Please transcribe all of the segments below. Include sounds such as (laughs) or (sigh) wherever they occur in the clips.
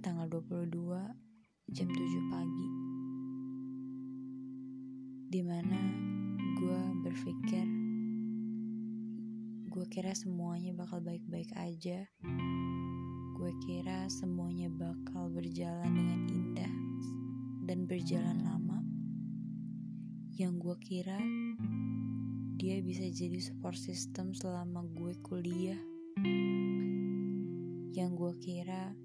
tanggal 22 jam 7 pagi. Di mana gue berpikir Gue kira semuanya bakal baik-baik aja. Gue kira semuanya bakal berjalan dengan indah Dan berjalan lama. Yang gue kira Dia bisa jadi support system selama gue kuliah. Yang gue kira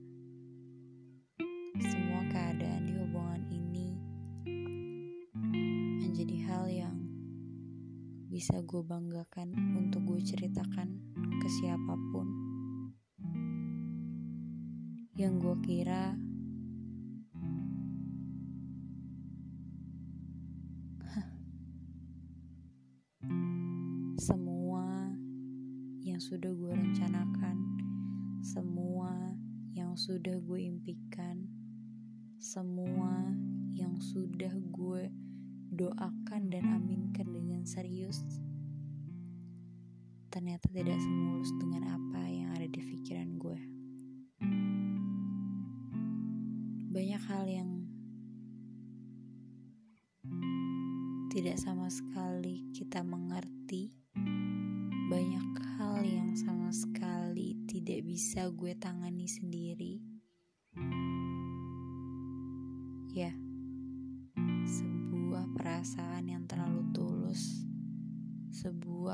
bisa gue banggakan untuk gue ceritakan ke siapa pun. Yang gue kira (laughs) semua yang sudah gue rencanakan, semua yang sudah gue impikan semua yang sudah gue doakan dan aminkan dengan serius. Ternyata tidak semulus dengan apa yang ada di pikiran gue. Banyak hal yang tidak sama sekali kita mengerti, banyak hal yang sama sekali tidak bisa gue tangani sendiri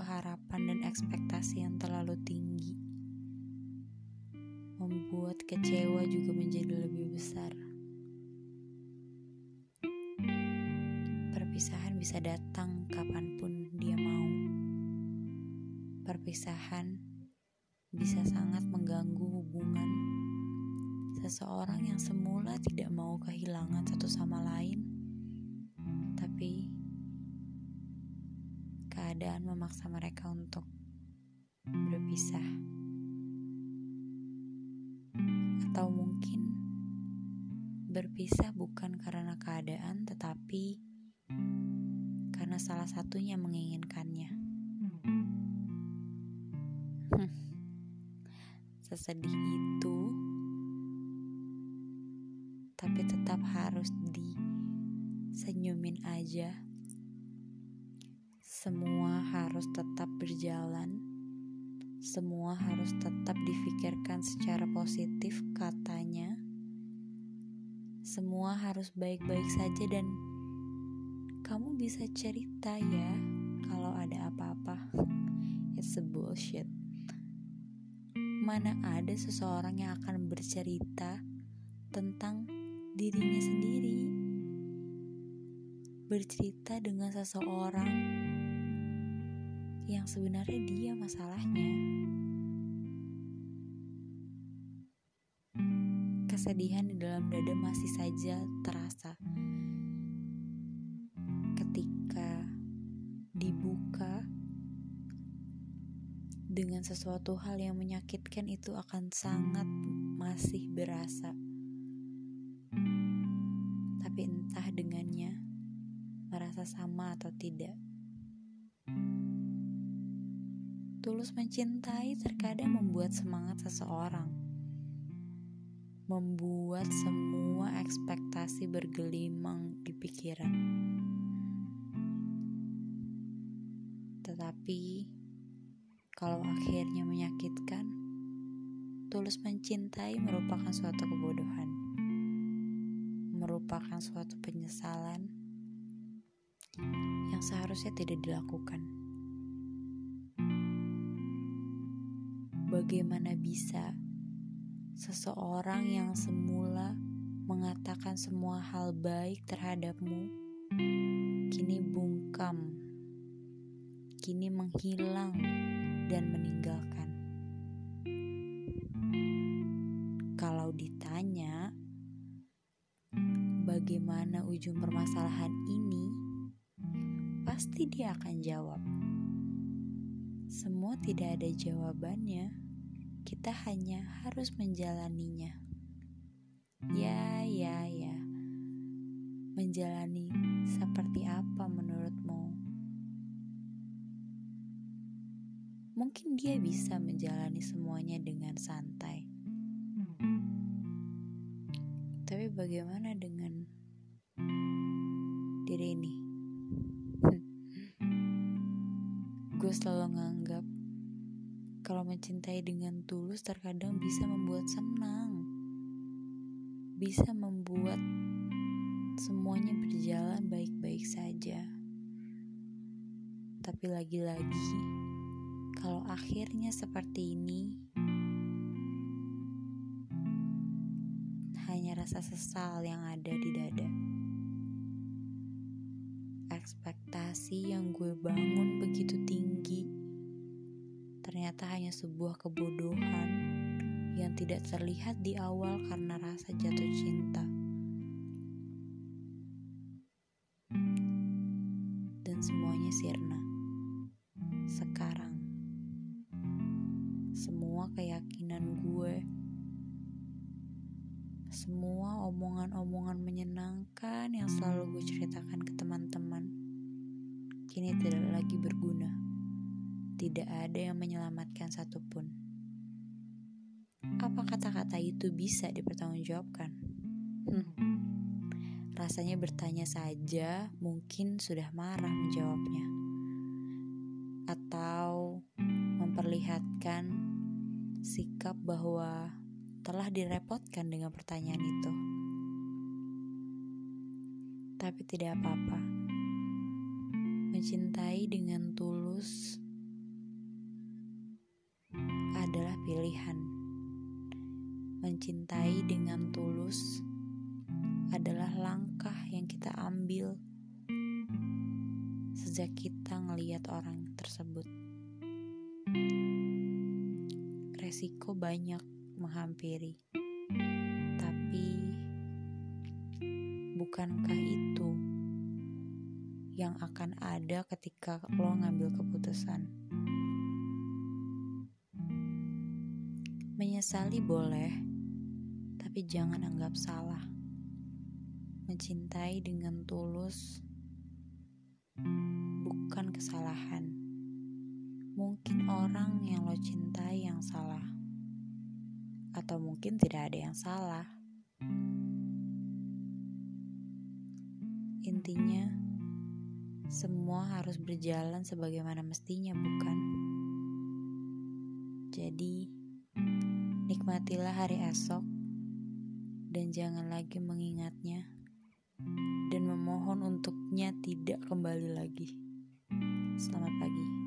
sebuah harapan dan ekspektasi yang terlalu tinggi, membuat kecewa juga menjadi lebih besar. Perpisahan bisa datang kapan pun dia mau. Perpisahan bisa sangat mengganggu hubungan seseorang yang semula tidak mau kehilangan satu sama lain, keadaan memaksa mereka untuk berpisah, atau mungkin berpisah bukan karena keadaan, tetapi karena salah satunya menginginkannya. (laughs) Sesedih itu tapi tetap harus disenyumin aja. Semua harus tetap berjalan. Semua harus tetap difikirkan secara positif katanya. Semua harus baik-baik saja dan kamu bisa cerita ya kalau ada apa-apa. It's a bullshit. Mana ada seseorang yang akan bercerita tentang dirinya sendiri, bercerita dengan seseorang yang sebenarnya dia masalahnya. Kesedihan di dalam dada masih saja terasa ketika dibuka dengan sesuatu hal yang menyakitkan itu akan sangat masih berasa tapi entah dengannya merasa sama atau tidak. Tulus mencintai terkadang membuat semangat seseorang, membuat semua ekspektasi bergelimang di pikiran. Tetapi, kalau akhirnya menyakitkan, tulus mencintai merupakan suatu kebodohan merupakan suatu penyesalan yang seharusnya tidak dilakukan. Bagaimana bisa seseorang yang semula mengatakan semua hal baik terhadapmu kini bungkam, kini menghilang dan meninggalkan? Kalau ditanya, bagaimana ujung permasalahan ini, pasti dia akan jawab. Semua tidak ada jawabannya, kita hanya harus menjalaninya. Ya, ya, ya. Menjalani seperti apa menurutmu? Mungkin dia bisa menjalani semuanya dengan santai Tapi bagaimana dengan diri ini? (laughs) Gue selalu nganggap kalau mencintai dengan tulus terkadang bisa membuat senang, bisa membuat semuanya berjalan baik-baik saja. Tapi lagi-lagi, kalau akhirnya seperti ini, hanya rasa sesal yang ada di dada. Ekspektasi yang gue bangun begitu tinggi, ternyata hanya sebuah kebodohan yang tidak terlihat di awal karena rasa jatuh cinta. Dan semuanya sirna. Sekarang, semua keyakinan gue semua omongan-omongan menyenangkan yang selalu gue ceritakan ke teman-teman kini tidak lagi berguna. Tidak ada yang menyelamatkan satupun. Apa kata-kata itu bisa dipertanggungjawabkan? Hmm. Rasanya bertanya saja mungkin sudah marah menjawabnya. Atau memperlihatkan sikap bahwa telah direpotkan dengan pertanyaan itu. Tapi tidak apa-apa. Mencintai dengan tulus adalah pilihan. Mencintai dengan tulus adalah langkah yang kita ambil sejak kita ngeliat orang tersebut. Resiko banyak menghampiri. Tapi bukankah itu yang akan ada ketika lo ngambil keputusan? Menyesali boleh, tapi jangan anggap salah. Mencintai dengan tulus bukan kesalahan. Mungkin orang yang lo cintai yang salah atau mungkin tidak ada yang salah. Intinya, semua harus berjalan sebagaimana mestinya, bukan? Jadi, nikmatilah hari esok dan jangan lagi mengingatnya dan memohon untuknya tidak kembali lagi. Selamat pagi.